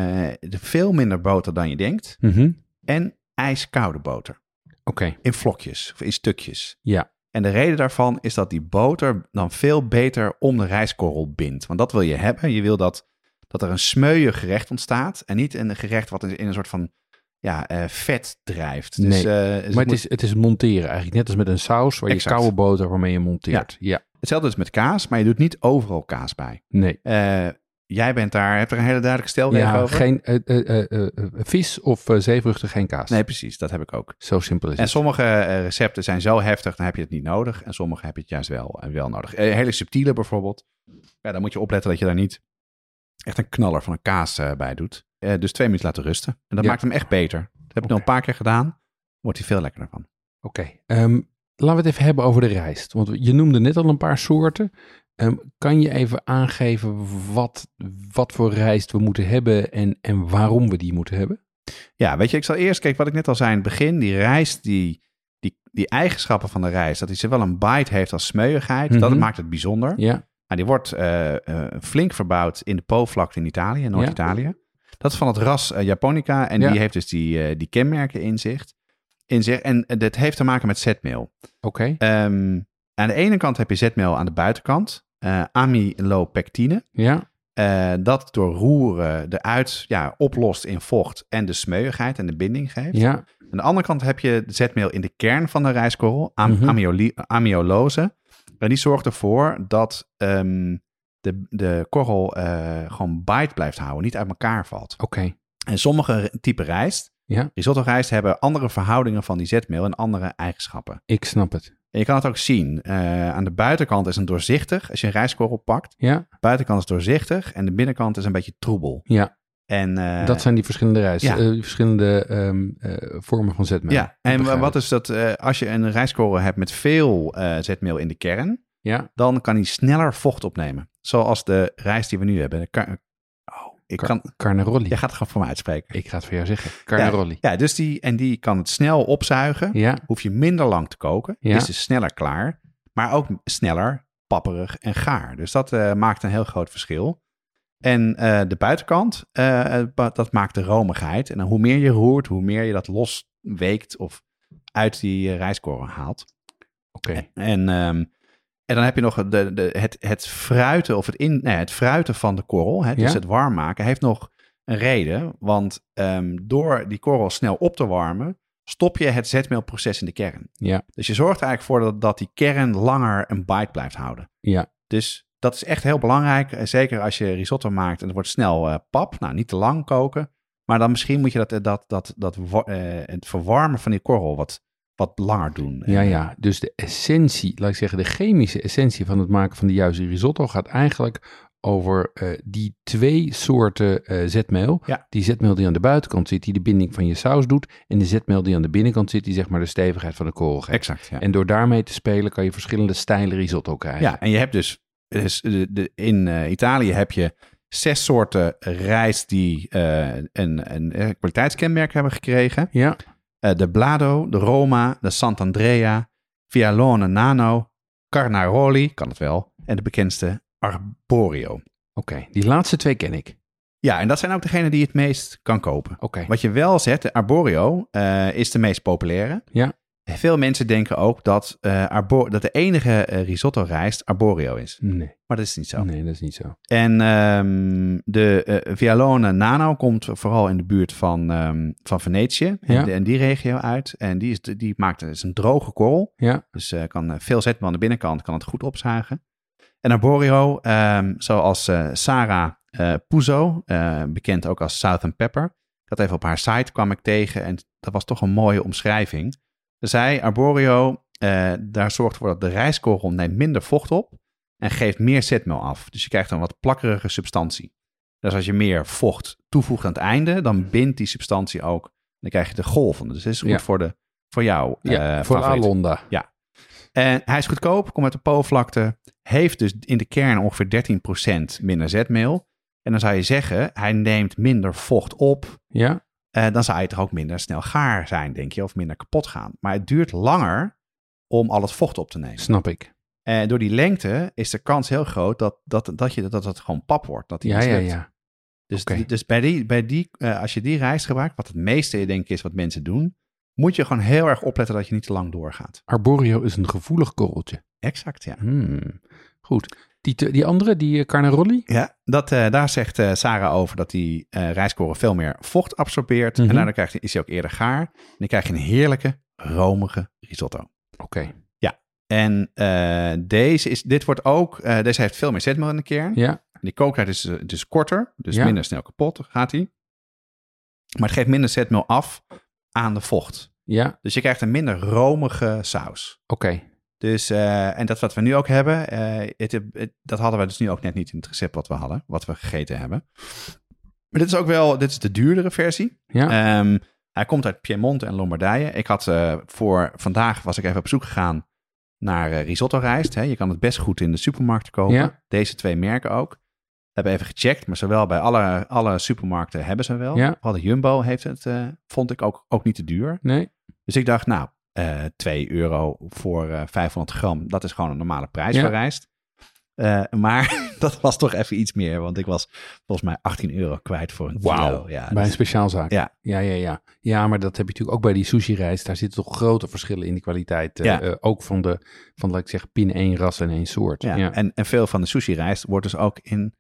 De- veel minder boter dan je denkt. Mhm. En ijskoude boter. Oké. In vlokjes of in stukjes. Ja. En de reden daarvan is dat die boter dan veel beter om de rijstkorrel bindt. Want dat wil je hebben. Je wil dat, dat er een smeuïg gerecht ontstaat. En niet een gerecht wat in een soort van ja, eh, vet drijft. Dus, Nee, eh, dus Maar het, het moet- is, het is monteren eigenlijk. Net als met een saus waar je koude boter waarmee je monteert. Ja. hetzelfde is met kaas, maar je doet niet overal kaas bij. Nee. Eh, jij bent daar, hebt er een hele duidelijke stelregel Ja, over? geen eh, eh, eh, eh, vis of uh, zeevruchten, geen kaas. Nee, precies. Dat heb ik ook. Zo simpel is En het. sommige eh, recepten zijn zo heftig, dan heb je het niet nodig. En sommige heb je het juist wel, en wel nodig. Hele subtiele bijvoorbeeld. Ja, dan moet je opletten dat je daar niet echt een knaller van een kaas bij doet. Dus twee minuten laten rusten. En dat Ja. maakt hem echt beter. Dat heb ik Oké. nog een paar keer gedaan. Wordt hij veel lekkerder van. Oké. Ehm, laten we het even hebben over de rijst. Want je noemde net al een paar soorten. Ehm, kan je even aangeven wat, wat voor rijst we moeten hebben en, en waarom we die moeten hebben? Ja, weet je, ik zal eerst, kijk wat ik net al zei in het begin, die rijst, die, die, die eigenschappen van de rijst, dat hij zowel een bite heeft als smeuigheid, dat Mhm. maakt het bijzonder. Ja, Nou, die wordt eh, eh, flink verbouwd in de Po-vlakte in Italië, in Noord-Italië. Dat is van het ras eh, Japonica en Ja. die heeft dus die, die kenmerken in zich. In zich. En dat heeft te maken met zetmeel. oké. Ehm, aan de ene kant heb je zetmeel aan de buitenkant, eh amylopectine. Ja, eh, dat door roeren eruit ja, oplost in vocht en de smeuigheid en de binding geeft. ja, Aan de andere kant heb je zetmeel in de kern van de rijstkorrel, am Mhm. amylose. En die zorgt ervoor dat ehm, de, de korrel eh, gewoon bite blijft houden, niet uit elkaar valt. oké. En sommige typen rijst, Ja, risotto rijst, hebben andere verhoudingen van die zetmeel en andere eigenschappen. ik snap het. En je kan het ook zien. eh, aan de buitenkant is een doorzichtig, als je een rijstkorrel pakt. Ja, De buitenkant is doorzichtig en de binnenkant is een beetje troebel. ja. En, eh, dat zijn die verschillende rijst, ja. eh, die verschillende ehm, eh, vormen van zetmeel. Ja, en begrijp wat is dat? als je een rijstkorrel hebt met veel zetmeel in de kern, Ja, dan kan hij sneller vocht opnemen. Zoals de rijst die we nu hebben. Ik Car- kan, carnaroli. jij gaat het gewoon voor me uitspreken. Ik ga het voor jou zeggen. Carnaroli. Ja, dus die, en die kan het snel opzuigen. Ja, Hoef je minder lang te koken. Ja. Is dus sneller klaar. Maar ook sneller papperig en gaar. Dus dat eh, maakt een heel groot verschil. En eh, de buitenkant, eh, dat maakt de romigheid. En hoe meer je roert, hoe meer je dat losweekt of uit die rijstkorrel haalt. oké. En, ehm, en dan heb je nog de, de, het, het fruiten of het, in, nee, het fruiten van de korrel. Hè, dus Ja. het warm maken heeft nog een reden. Want ehm, door die korrel snel op te warmen, stop je het zetmeelproces in de kern. Ja, Dus je zorgt er eigenlijk voor dat, dat die kern langer een bite blijft houden. ja, Dus dat is echt heel belangrijk. eh, Zeker als je risotto maakt en het wordt snel eh, pap. Nou, niet te lang koken. Maar dan misschien moet je dat, dat, dat, dat, eh, het verwarmen van die korrel wat, wat langer doen. ja, ja. Dus de essentie, laat ik zeggen, de chemische essentie van het maken van de juiste risotto gaat eigenlijk over eh, die twee soorten eh, zetmeel. Ja. Die zetmeel die aan de buitenkant zit, die de binding van je saus doet. En de zetmeel die aan de binnenkant zit, die zeg maar de stevigheid van de korrel geeft. Exact, ja. En door daarmee te spelen kan je verschillende stijlen risotto krijgen. Ja, en je hebt dus, dus de, de, in eh, Italië heb je zes soorten rijst die eh, een, een eh, kwaliteitskenmerk hebben gekregen. Ja, Eh, de Blado, de Roma, de Sant'Andrea, Vialone Nano, Carnaroli, kan het wel, en de bekendste Arborio. oké. Die laatste twee ken ik. Ja, en dat zijn ook degenen die je het meest kan kopen. Oké. Wat je wel zet, de Arborio eh, is de meest populaire. Ja. Veel mensen denken ook dat, arbo dat de enige eh, risotto rijst Arborio is. Nee, Maar dat is niet zo. nee, dat is niet zo. En ehm, de eh, Vialone Nano komt vooral in de buurt van, ehm, van Venetië en, Ja. de- en die regio uit. En die, is, die maakt is een droge korrel. Ja, Dus kan veel zetmeel aan de binnenkant, kan het goed opzuigen. En Arborio, ehm, zoals Sarah Puzo, bekend ook als Southern Pepper. Ik had even op haar site kwam ik tegen en dat was toch een mooie omschrijving. Ze zei, Arborio, eh, daar zorgt ervoor dat de rijstkorrel neemt minder vocht op en geeft meer zetmeel af. Dus je krijgt een wat plakkerige substantie. Dus als je meer vocht toevoegt aan het einde, dan bindt die substantie ook. Dan krijg je de golven. Dus dat is goed Ja. voor, de, voor jou. ja eh, voor favoriet. Alonda. En hij is goedkoop, komt uit de Po-vlakte, heeft dus in de kern ongeveer 13% minder zetmeel. En dan zou je zeggen, hij neemt minder vocht op, Ja, eh, dan zou hij toch ook minder snel gaar zijn, denk je, of minder kapot gaan. Maar het duurt langer om al het vocht op te nemen. snap ik. En door die lengte is de kans heel groot dat, dat, dat, je, dat het gewoon pap wordt. Dat die Ja, ja, ja. Dus, dus bij die, bij die, eh, als je die rijst gebruikt, wat het meeste denk ik is wat mensen doen, moet je gewoon heel erg opletten dat je niet te lang doorgaat. Arborio is een gevoelig korreltje. Exact, ja. Hmm, Goed. Die, die andere, die eh, Carnaroli? Ja, dat, eh, daar zegt eh, Sarah over dat die eh rijstkorrel veel meer vocht absorbeert. Mhm. En daardoor krijgt, is hij ook eerder gaar. En dan krijg je een heerlijke, romige risotto. Oké. En eh, deze is, dit wordt ook, deze heeft veel meer zetmeel in de kern. Ja, Die kooktijd is dus korter, dus Ja. minder snel kapot gaat hij. Maar het geeft minder zetmeel af aan de vocht. ja, Dus je krijgt een minder romige saus. oké. Dus, eh, en dat wat we nu ook hebben, eh, het, het- dat hadden we dus nu ook net niet in het recept wat we hadden, wat we gegeten hebben. Maar dit is ook wel, dit is de duurdere versie. Ja, Ehm, hij komt uit Piemonte en Lombardije. Ik had eh, voor vandaag, was ik even op zoek gegaan naar risotto rijst. Hè. Je kan het best goed in de supermarkten kopen. Ja. Deze twee merken ook. Hebben even gecheckt, maar zowel bij alle, alle supermarkten hebben ze wel. Ja. De Jumbo heeft het, vond ik ook, ook niet te duur. Nee? Dus ik dacht, nou, eh 2 euro voor eh 500 gram, dat is gewoon een normale prijs Ja. voor rijst. Eh, maar dat was toch even iets meer, want ik was volgens mij 18 euro kwijt voor een kilo. Ja, Bij een speciaalzaak. Ja. ja, ja, ja. Ja, maar dat heb je natuurlijk ook bij die sushi-rijst. Daar zitten toch grote verschillen in die kwaliteit. Ja. ook van de, van laat ik zeggen, pin één ras en één soort. ja. Ja. En, en veel van de sushi-rijst wordt dus ook in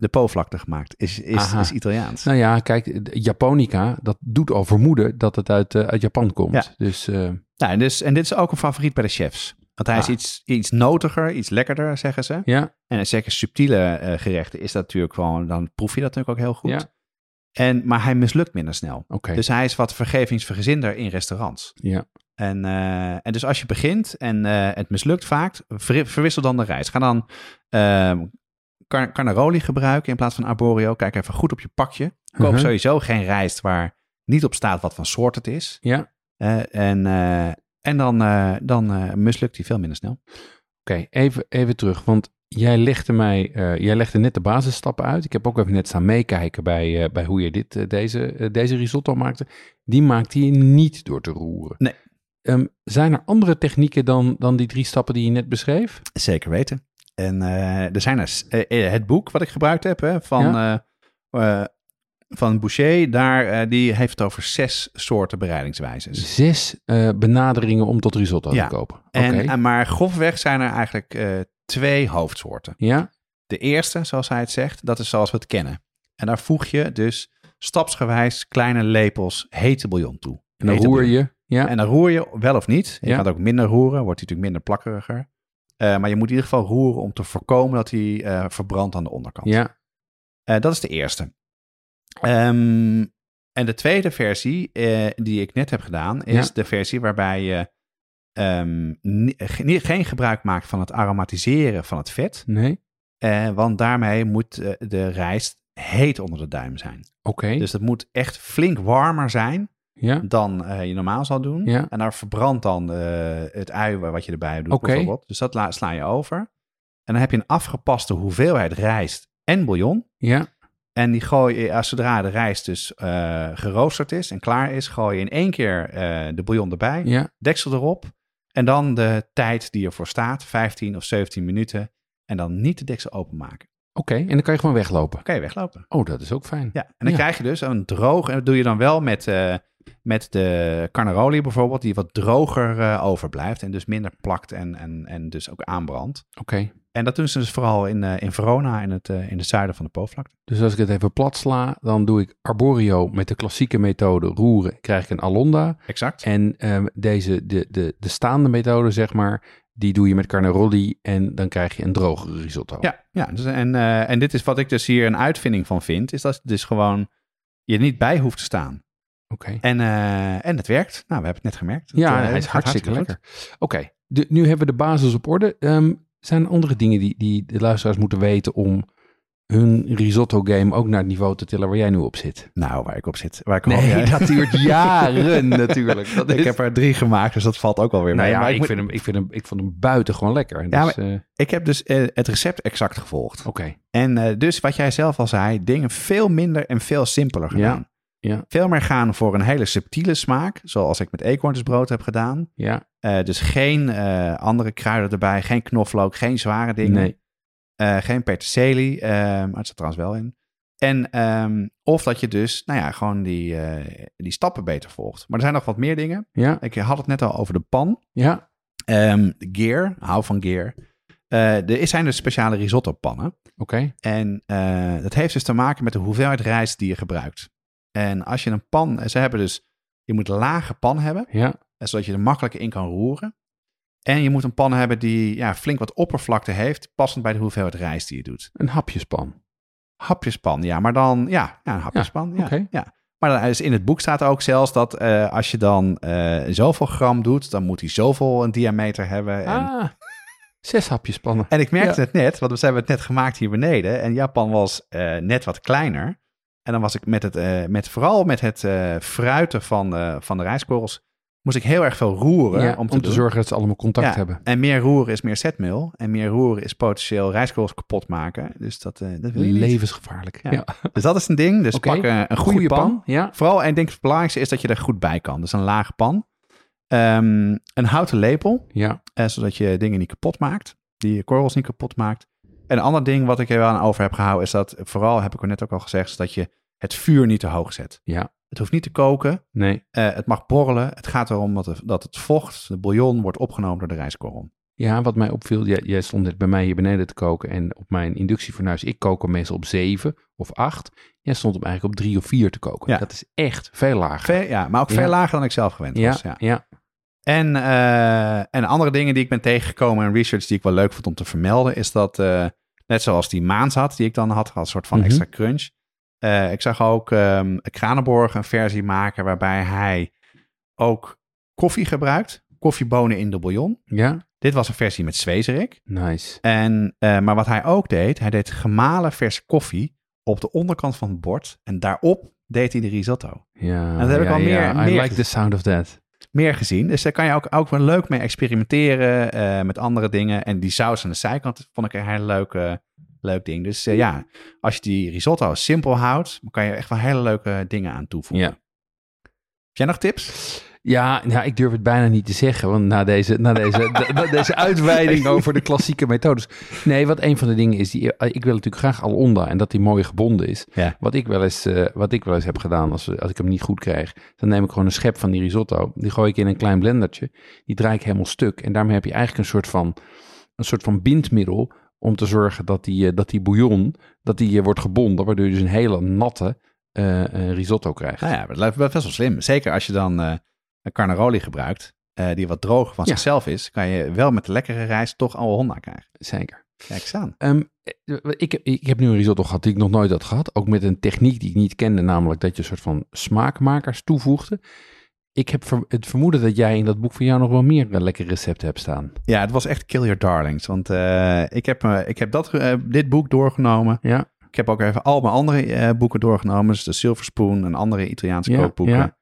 de Po-vlakte gemaakt. Is, is, is Italiaans. Nou ja, kijk, Japonica, dat doet al vermoeden dat het uit, eh, uit Japan komt. Ja. Dus eh, Nou, en, dus, en dit is ook een favoriet bij de chefs. Want hij is Ah. iets, iets notiger, iets lekkerder, zeggen ze. ja, En zeker subtiele eh, gerechten is dat natuurlijk gewoon, dan proef je dat natuurlijk ook heel goed. Ja. En, maar hij mislukt minder snel. Dus hij is wat vergevingsvergezinder in restaurants. ja. En, en dus als je begint en het mislukt vaak, ver- verwissel dan de rijst. Ga dan ehm car- carnaroli gebruiken in plaats van arborio. Kijk even goed op je pakje. Koop Mhm. sowieso geen rijst waar niet op staat wat voor soort het is. Ja, Eh, en eh, en dan, eh, dan mislukt hij veel minder snel. oké. Even, even terug, want jij legde mij, jij legde net de basisstappen uit. Ik heb ook even net staan meekijken bij, bij hoe je dit, deze, deze risotto maakte. Die maakte je niet door te roeren. Nee. Ehm, zijn er andere technieken dan, dan die drie stappen die je net beschreef? Zeker weten. En eh, er zijn er, eh, eh, het boek wat ik gebruikt heb hè, van, van Boucher, daar, die heeft het over zes soorten bereidingswijzes. Zes benaderingen om tot risotto Ja. te kopen. En, en maar grofweg zijn er eigenlijk twee hoofdsoorten. ja, De eerste, zoals hij het zegt, dat is zoals we het kennen. En daar voeg je dus stapsgewijs kleine lepels hete bouillon toe. en dan Hete roer je. Ja, En dan roer je wel of niet. Je Ja. gaat ook minder roeren, wordt hij natuurlijk minder plakkeriger. Eh, maar je moet in ieder geval roeren om te voorkomen dat hij eh, verbrandt aan de onderkant. ja, Eh, dat is de eerste. Ehm, en de tweede versie die ik net heb gedaan, is Ja. de versie waarbij je ehm, ge- geen gebruik maakt van het aromatiseren van het vet. nee, want daarmee moet de rijst heet onder de duim zijn. oké. Dus het moet echt flink warmer zijn ja, dan eh, je normaal zal doen. Ja. En daar verbrandt dan eh, het ui wat je erbij doet bijvoorbeeld. Dus dat la- sla je over. En dan heb je een afgepaste hoeveelheid rijst en bouillon. ja, En die gooi je, als zodra de rijst dus eh, geroosterd is en klaar is, gooi je in één keer eh, de bouillon erbij, ja. deksel erop. En dan de tijd die ervoor staat, 15 of 17 minuten. En dan niet de deksel openmaken. Oké, en dan kan je gewoon weglopen. Kan je weglopen. Oh, dat is ook fijn. Ja, en dan Ja. krijg je dus een droog, en dat doe je dan wel met, eh, met de carnaroli bijvoorbeeld, die wat droger eh, overblijft en dus minder plakt en, en, en dus ook aanbrandt. Oké, En dat doen ze dus vooral in, eh, in Verona, in het, eh, in het zuiden van de Po-vlakte. dus als ik het even plat sla, dan doe ik arborio met de klassieke methode roeren, krijg ik een alonda. Exact. En ehm, deze, de, de, de staande methode, zeg maar, die doe je met carnaroli en dan krijg je een drogere risotto. Ja, ja dus, en, en dit is wat ik dus hier een uitvinding van vind, is dat het dus gewoon je niet bij hoeft te staan. Oké. En, eh, en het werkt. Nou, we hebben het net gemerkt. Ja, Het, eh, hij is hartstikke lekker. Oké, nu hebben we de basis op orde. Ehm, zijn er andere dingen die, die de luisteraars moeten weten om hun risotto game ook naar het niveau te tillen waar jij nu op zit? Nou, waar ik op zit. Waar ik Nee, ja. dat duurt jaren natuurlijk. Dat ik is- heb er drie gemaakt, dus dat valt ook wel weer nou mee. ja, Maar ik, moet- vind hem, ik, vind hem, ik vond hem buitengewoon lekker. Ja, Dus, eh, ik heb dus het recept exact gevolgd. Oké, En dus wat jij zelf al zei, dingen veel minder en veel simpeler gedaan. Ja. Veel meer gaan voor een hele subtiele smaak, zoals ik met eekhoornsbrood heb gedaan. ja, Eh, dus geen eh, andere kruiden erbij, geen knoflook, geen zware dingen. nee. Eh, geen peterselie, eh, maar het zit trouwens wel in. En ehm, of dat je dus, nou ja, gewoon die, die stappen beter volgt. Maar er zijn nog wat meer dingen. Ja, Ik had het net al over de pan. ja, Ehm gear, hou van gear. Er zijn dus speciale risotto pannen. oké. En dat heeft dus te maken met de hoeveelheid rijst die je gebruikt. En als je een pan, ze hebben dus, je moet een lage pan hebben, Ja, zodat je er makkelijker in kan roeren. En je moet een pan hebben die ja, flink wat oppervlakte heeft, passend bij de hoeveelheid rijst die je doet. een hapjespan. Hapjespan, ja, maar dan, ja, ja een hapjespan. Ja, oké. ja. Maar dan is in het boek staat ook zelfs dat eh, als je dan eh, zoveel gram doet, dan moet hij zoveel een diameter hebben. En, Ah, zes hapjespannen. en ik merkte Ja. het net, want we hebben het net gemaakt hier beneden. En Japan was eh, net wat kleiner. En dan was ik met het, eh, met, vooral met het eh, fruiten van, van de rijstkorrels, moest ik heel erg veel roeren Ja, om om te, te, doen. zorgen dat ze allemaal contact Ja, hebben. En meer roeren is meer zetmeel. En meer roeren is potentieel rijstkorrels kapot maken. Dus dat, eh, dat wil je niet. Levensgevaarlijk. Ja. Dus dat is een ding. Dus pak een goede, pan. Ja. Vooral, en ik denk het belangrijkste is dat je er goed bij kan. Dus een lage pan. Ehm, een houten lepel, Ja. zodat je dingen niet kapot maakt. Die je korrels niet kapot maakt. En een ander ding wat ik er wel aan over heb gehouden... is dat, vooral heb ik er net ook al gezegd... is dat je het vuur niet te hoog zet. Ja. Het hoeft niet te koken. Nee. eh, het mag borrelen. Het gaat erom dat, het- dat het vocht, de bouillon, wordt opgenomen door de rijstkorrel. Ja, wat mij opviel, jij, jij stond net bij mij hier beneden te koken en op mijn inductiefornuis, ik kook hem meestal op 7 of 8. Jij stond hem eigenlijk op 3 of 4 te koken. Ja. Dat is echt veel lager. Veel, ja, maar ook Ja. veel lager dan ik zelf gewend ja, was. Ja. ja. En, eh, en andere dingen die ik ben tegengekomen in research die ik wel leuk vond om te vermelden, is dat eh, net zoals die maanzat die ik dan had, als soort van Mhm. extra crunch. Eh, ik zag ook ehm Kranenborg een versie maken waarbij hij ook koffie gebruikt. Koffiebonen in de bouillon. Ja, Dit was een versie met zwezerik. nice. En, eh, maar wat hij ook deed, hij deed gemalen verse koffie op de onderkant van het bord. En daarop deed hij de risotto. Ja, dat heb ik al meer- ja. I meer like gezien. the sound of that. meer gezien. Dus daar kan je ook, ook wel leuk mee experimenteren eh, met andere dingen. En die saus aan de zijkant vond ik een heel leuk, eh, leuk ding. Dus eh, ja, als je die risotto simpel houdt, dan kan je echt wel hele leuke dingen aan toevoegen. Ja. Heb jij nog tips? Ja, nou, ik durf het bijna niet te zeggen, want na deze, na deze, na deze uitweiding over de klassieke methodes. Nee, wat een van de dingen is, die, ik wil natuurlijk graag al onda en dat die mooi gebonden is. Ja. Wat, ik wel eens, eh, wat ik wel eens heb gedaan, als, als ik hem niet goed krijg, dan neem ik gewoon een schep van die risotto. Die gooi ik in een klein blendertje, die draai ik helemaal stuk. En daarmee heb je eigenlijk een soort van, een soort van bindmiddel om te zorgen dat die, eh, dat die bouillon, dat die eh, wordt gebonden, waardoor je dus een hele natte eh, risotto krijgt. Nou ja, dat lijkt best wel slim. Zeker als je dan een carnaroli gebruikt, die wat droog van Ja. zichzelf is, kan je wel met de lekkere rijst toch al Honda krijgen. Zeker. Kijk eens aan. Ehm, eh, ik, ik heb nu een risotto gehad die ik nog nooit had gehad. Ook met een techniek die ik niet kende, namelijk dat je een soort van smaakmakers toevoegde. Ik heb ver- het vermoeden dat jij in dat boek van jou nog wel meer eh, lekkere recepten hebt staan. Ja, het was echt Kill Your Darlings. Want eh, ik, heb, eh, ik heb dat, dit boek doorgenomen. Ja, Ik heb ook even al mijn andere boeken doorgenomen. Dus de Silver Spoon en andere Italiaanse Ja, kookboeken. ja.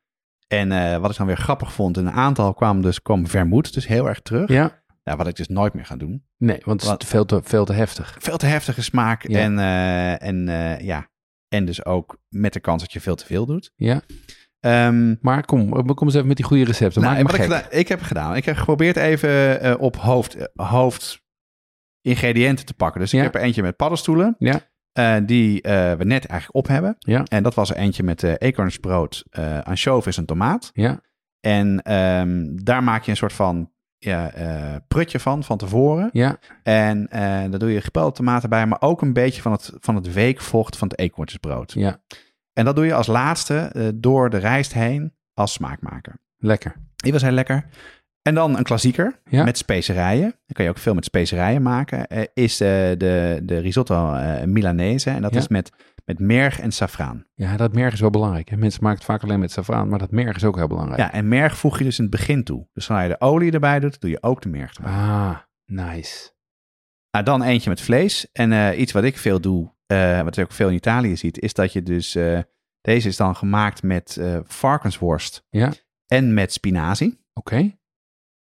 En wat ik dan weer grappig vond, een aantal kwam dus kwam vermoed, dus heel erg terug. Ja. ja. wat ik dus nooit meer ga doen. Nee, want het is veel te, veel te heftig. Veel te heftige smaak Ja. en, en ja, en dus ook met de kans dat je veel te veel doet. Ja, Ehm, maar kom, kom eens even met die goede recepten. nou, Maak ik, gedaan, ik heb gedaan. Ik heb geprobeerd even eh, op hoofd, eh, hoofd ingrediënten te pakken. Dus ik Ja. heb er eentje met paddenstoelen, Ja, eh, die we net eigenlijk op hebben. ja, En dat was er eentje met eekhoornsbrood, eh ansjovis en tomaat. ja, En ehm, daar maak je een soort van ja, prutje van, van tevoren. ja, En daar doe je gepelde tomaten bij, maar ook een beetje van het, van het weekvocht van het eekhoornsbrood. ja. En dat doe je als laatste eh, door de rijst heen als smaakmaker. Lekker. Die was heel lekker. En dan een klassieker Ja. met specerijen. Dan kan je ook veel met specerijen maken. eh, is eh, de, de risotto Milanese. En dat Ja. is met, met merg en saffraan. Ja, dat merg is wel belangrijk. Hè? Mensen maken het vaak alleen met saffraan, maar dat merg is ook heel belangrijk. Ja, en merg voeg je dus in het begin toe. Dus wanneer je de olie erbij doet, doe je ook de merg erbij. Ah, nice. Nou, dan eentje met vlees. En iets wat ik veel doe, eh, wat je ook veel in Italië ziet, is dat je dus... eh, deze is dan gemaakt met eh, varkensworst Ja, en met spinazie. oké.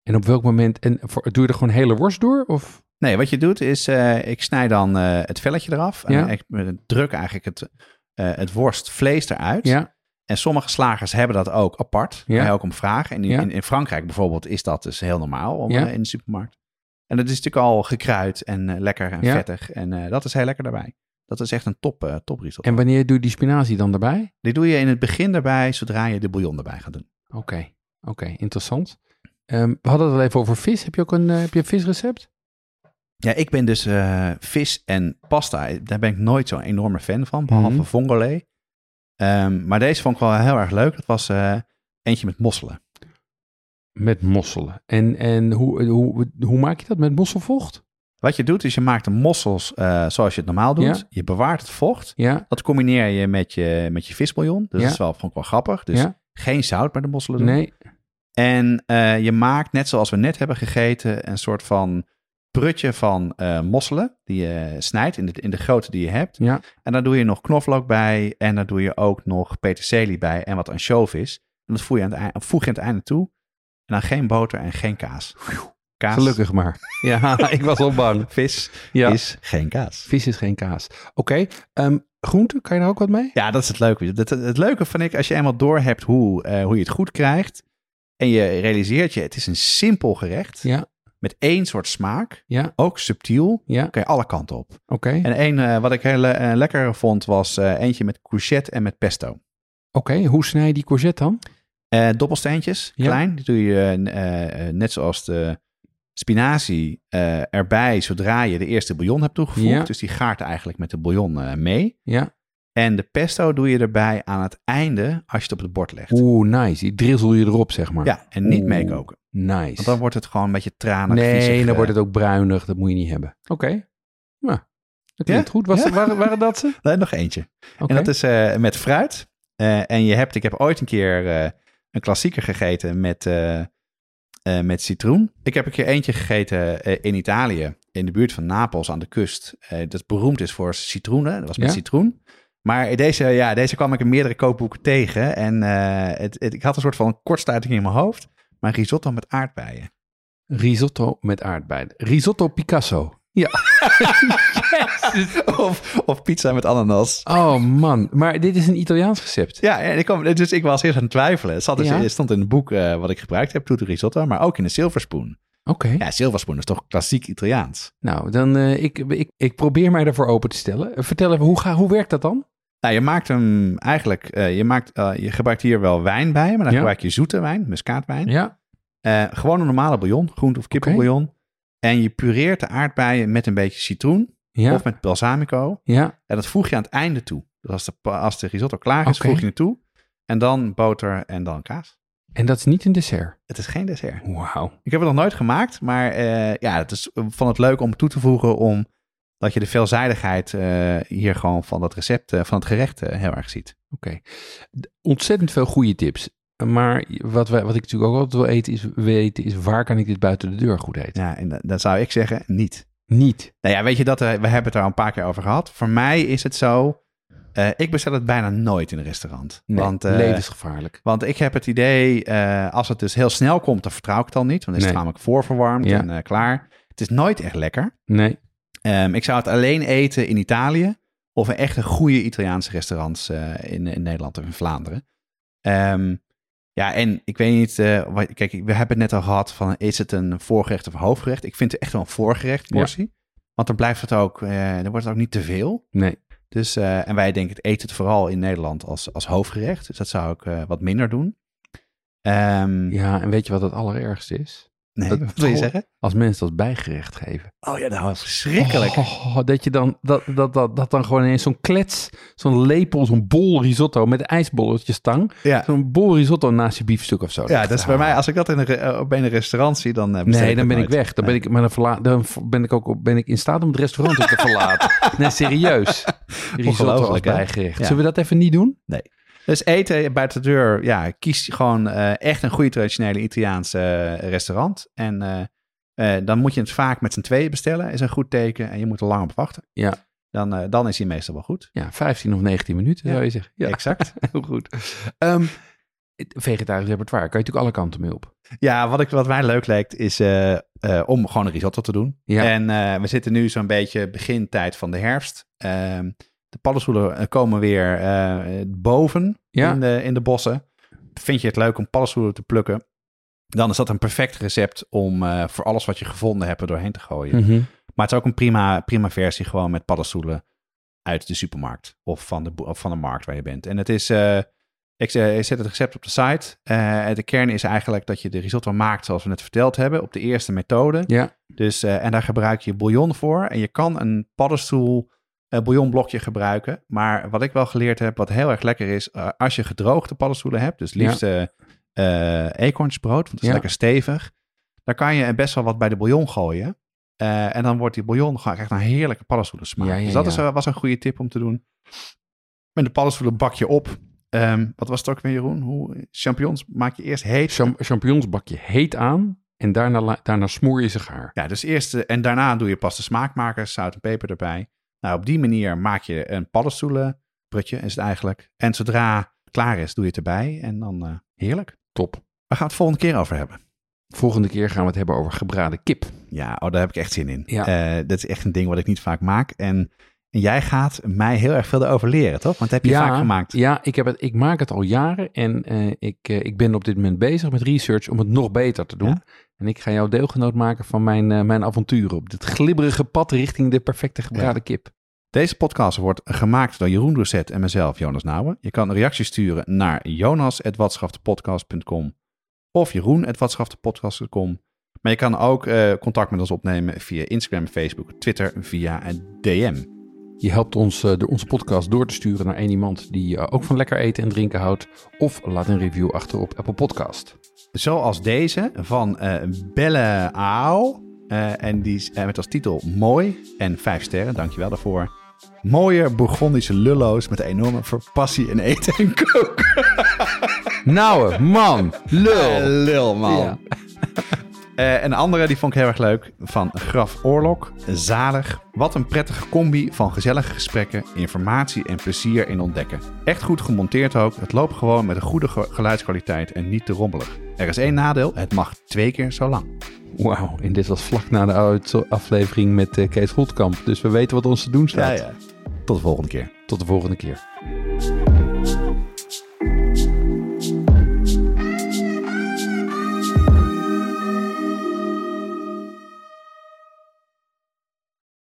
En op welk moment, en voor, doe je er gewoon hele worst door? Of? Nee, wat je doet is, ik snij dan het velletje eraf. Ja. En ik druk eigenlijk het, het worstvlees eruit. Ja, En sommige slagers hebben dat ook apart. Ja. Ook om vragen. En in, Ja. in, in Frankrijk bijvoorbeeld is dat dus heel normaal om, Ja. in de supermarkt. En dat is natuurlijk al gekruid en lekker en vettig. En dat is heel lekker daarbij. Dat is echt een top, top risotto. en wanneer doe je die spinazie dan erbij? Die doe je in het begin erbij, zodra je de bouillon erbij gaat doen. Oké, oké, interessant. Ehm, we hadden het al even over vis. Heb je ook een, eh, heb je een visrecept? Ja, ik ben dus eh, vis en pasta. Daar ben ik nooit zo'n enorme fan van, behalve vongole. Ehm, maar deze vond ik wel heel erg leuk. Dat was eentje met mosselen. Met mosselen. En, en hoe, hoe, hoe maak je dat met mosselvocht? Wat je doet, is je maakt de mossels eh, zoals je het normaal doet. Ja. Je bewaart het vocht. Ja, Dat combineer je met je, met je visbouillon. Dus Ja. dat is wel, vond ik wel grappig. Dus geen zout bij de mosselen doen. nee, En eh, je maakt, net zoals we net hebben gegeten, een soort van prutje van eh, mosselen. Die je snijdt in de, in de grootte die je hebt. ja, En daar doe je nog knoflook bij. En daar doe je ook nog peterselie bij en wat ansjovis. En dat voeg je aan het, eind, voeg je aan het einde toe. dan geen boter en geen kaas. Kaas, Gelukkig maar. Ja, ik was al bang. vis Ja. is geen kaas. Vis is geen kaas. Oké, ehm, groente, kan je daar ook wat mee? Ja, dat is het leuke. Het, het, het leuke vind ik, als je eenmaal doorhebt hoe, eh, hoe je het goed krijgt. En je realiseert je, het is een simpel gerecht. Ja, Met één soort smaak. ja, Ook subtiel. ja. Kan je alle kanten op. Oké, En één eh, wat ik heel eh, lekker vond was eentje met courgette en met pesto. oké. Hoe snij je die courgette dan? Doppelsteentjes, klein. Die doe je net zoals de spinazie eh, erbij zodra je de eerste bouillon hebt toegevoegd. Ja. Dus die gaart eigenlijk met de bouillon eh, mee. Ja. En de pesto doe je erbij aan het einde als je het op het bord legt. Oeh, nice. Die drizzle je erop, zeg maar. Ja, en niet Oeh, meekoken. Nice. Want dan wordt het gewoon een beetje tranig, nee, viezig, dan eh. wordt het ook bruinig. Dat moet je niet hebben. Oké. Nou, dat klinkt Ja? goed. Was, Ja? waren, waren dat ze? Nee, nog eentje. En dat is met fruit. En je hebt, ik heb ooit een keer een klassieker gegeten met, eh, met citroen. Ik heb een keer eentje gegeten eh, in Italië, in de buurt van Napels aan de kust. eh, dat beroemd is voor citroenen. Dat was met Ja? citroen. Maar deze, ja, deze kwam ik in meerdere kookboeken tegen. En het, het- ik had een soort van kortsluiting in mijn hoofd. Maar risotto met aardbeien. Risotto met aardbeien. Risotto Picasso. Ja. of, of pizza met ananas. Oh man, maar dit is een Italiaans recept. Ja, en ik kwam, dus ik was eerst aan het twijfelen. Het, zat dus, Ja? stond in het boek eh, wat ik gebruikt heb, Tutti Risotto, maar ook in de Silverspoon. Oké. Ja, Silverspoon is toch klassiek Italiaans. Nou, dan eh, ik, ik, ik probeer mij daarvoor open te stellen. Eh, Vertel even, hoe, ga, hoe werkt dat dan? Nou, je maakt hem eigenlijk, je, maakt, je gebruikt hier wel wijn bij, maar dan Ja. gebruik je zoete wijn, muskaatwijn. Ja. Gewoon een normale bouillon, groente- of kippenbouillon. En je pureert de aardbeien met een beetje citroen Ja. of met balsamico. ja. En dat voeg je aan het einde toe. Dus als de, als de risotto klaar is, voeg je het toe. En dan boter en dan kaas. En dat is niet een dessert. Het is geen dessert. Wauw. Ik heb het nog nooit gemaakt, maar eh, ja, het is van het leuk om toe te voegen om dat je de veelzijdigheid eh, hier gewoon van dat recept, eh, van het gerecht eh, heel erg ziet. Oké. Ontzettend veel goede tips. Maar wat, wij, wat ik natuurlijk ook altijd wil eten is, weten is waar kan ik dit buiten de deur goed eten? Ja, en da- dan zou ik zeggen niet. Niet. Nou ja, weet je dat, eh, we hebben het er al een paar keer over gehad. Voor mij is het zo, eh, ik bestel het bijna nooit in een restaurant. Nee, want, eh, levensgevaarlijk. want ik heb het idee, als het dus heel snel komt, dan vertrouw ik het al niet. Want dan is het namelijk voorverwarmd Ja. en klaar. Het is nooit echt lekker. Nee. Ehm, ik zou het alleen eten in Italië of in echt een goede Italiaanse restaurants in, in Nederland of in Vlaanderen. Ehm, ja, en ik weet niet, eh, wat, kijk, we hebben het net al gehad van is het een voorgerecht of een hoofdgerecht? Ik vind het echt wel een voorgerecht portie. Want dan blijft het ook, eh, dan wordt het ook niet te veel. Nee. Dus, eh, en wij denken, het eten het vooral in Nederland als, als hoofdgerecht. Dus dat zou ik wat minder doen. Ehm, Ja, en weet je wat het allerergste is? Nee, dat- wat wil je oh. zeggen? Als mensen dat bijgerecht geven. Oh ja, nou, verschrikkelijk. Oh, dat je dan, dat, dat, dat, dat dan gewoon ineens zo'n klets, zo'n lepel, zo'n bol risotto met ijsbolletjes tang. Ja. Zo'n bol risotto naast je biefstuk of zo. Ja, Dat- dat is bij mij, als ik dat in een, eh, bij een restaurant zie, dan eh, bestel Nee, dan ben ik weg. Dan Nee. ben ik, maar dan, verla- dan ben ik ook ben ik in staat om het restaurant ook te verlaten. Nee, serieus. Risotto als bijgerecht. Ja. Zullen we dat even niet doen? Dus eten buiten de deur, ja, kies gewoon eh, echt een goede traditionele Italiaanse eh, restaurant. En eh, dan moet je het vaak met z'n tweeën bestellen, is een goed teken. En je moet er lang op wachten. Ja. Dan, dan is hij meestal wel goed. Ja, 15 of 19 minuten Ja. zou je zeggen. Ja, Exact. heel goed. Ehm, het vegetarisch repertoire kan je natuurlijk alle kanten mee op. Ja, wat, ik, wat mij leuk lijkt, is om gewoon een risotto te doen. Ja. En we zitten nu zo'n beetje begintijd van de herfst. De paddenstoelen eh, komen weer eh, boven Ja. in, de, in de bossen. Vind je het leuk om paddenstoelen te plukken? Dan is dat een perfect recept om eh, voor alles wat je gevonden hebt er doorheen te gooien. Mhm. Maar het is ook een prima, prima versie gewoon met paddenstoelen uit de supermarkt of van de, of van de markt waar je bent. En het is, ik, ik zet het recept op de site. De kern is eigenlijk dat je de risotto maakt zoals we net verteld hebben, op de eerste methode. Ja, Dus, en daar gebruik je bouillon voor. En je kan een paddenstoel eh, bouillonblokje gebruiken. Maar wat ik wel geleerd heb, wat heel erg lekker is, eh, als je gedroogde paddenstoelen hebt, dus liefst eh eh, eekhoornsbrood, want het is Ja. lekker stevig, dan kan je best wel wat bij de bouillon gooien. En dan wordt die bouillon gewoon echt een heerlijke paddenstoelen smaak. Ja, ja, dus dat ja. is, was een goede tip om te doen. Met de paddenstoelen bak je op. Ehm, wat was het ook weer, Jeroen? Hoe, champignons maak je eerst heet. Cham- champignonsbakje heet aan en daarna, daarna smoor je ze gaar. Ja, dus eerst en daarna doe je pas de smaakmakers, zout en peper erbij. Nou, op die manier maak je een paddenstoelenprutje, is het eigenlijk. En zodra het klaar is, doe je het erbij en dan eh, heerlijk. Top. Waar gaan we het volgende keer over hebben? Volgende keer gaan we het hebben over gebraden kip. Ja, oh, daar heb ik echt zin in. Ja. Eh, dat is echt een ding wat ik niet vaak maak. En, en jij gaat mij heel erg veel erover leren, toch? Want dat heb je vaak gemaakt. Ja, ik, heb het, ik maak het al jaren en eh, ik, eh, ik ben op dit moment bezig met research om het nog beter te doen. Ja. En ik ga jou deelgenoot maken van mijn, eh, mijn avonturen op dit glibberige pad richting de perfecte gebraden kip. Deze podcast wordt gemaakt door Jeroen Doucet en mezelf, Jonas Nouwen. Je kan reacties sturen naar jonas.watschaftepodcast.com of jeroen.watschaftepodcast.com. Maar je kan ook contact met ons opnemen via Instagram, Facebook, Twitter, via een DM. Je helpt ons uh, door onze podcast door te sturen naar één iemand die uh, ook van lekker eten en drinken houdt. Of laat een review achter op Apple Podcast. Zoals deze van uh, Belle Aau. en die is met als titel Mooi en vijf sterren, dankjewel daarvoor. Mooie Bourgondische lullo's met enorme verpassie in eten en koken. nou, man, lul. lul, man. Ja. Uh, een andere, die vond ik heel erg leuk, van Graf Oorlog. Zalig. Wat een prettige combi van gezellige gesprekken, informatie en plezier in ontdekken. Echt goed gemonteerd ook. Het loopt gewoon met een goede geluidskwaliteit en niet te rommelig. Er is één nadeel, het mag twee keer zo lang. Wauw, en dit was vlak na de aflevering met uh, Kees Goldkamp. Dus we weten wat ons te doen staat. Ja, ja. Tot de volgende keer. Tot de volgende keer.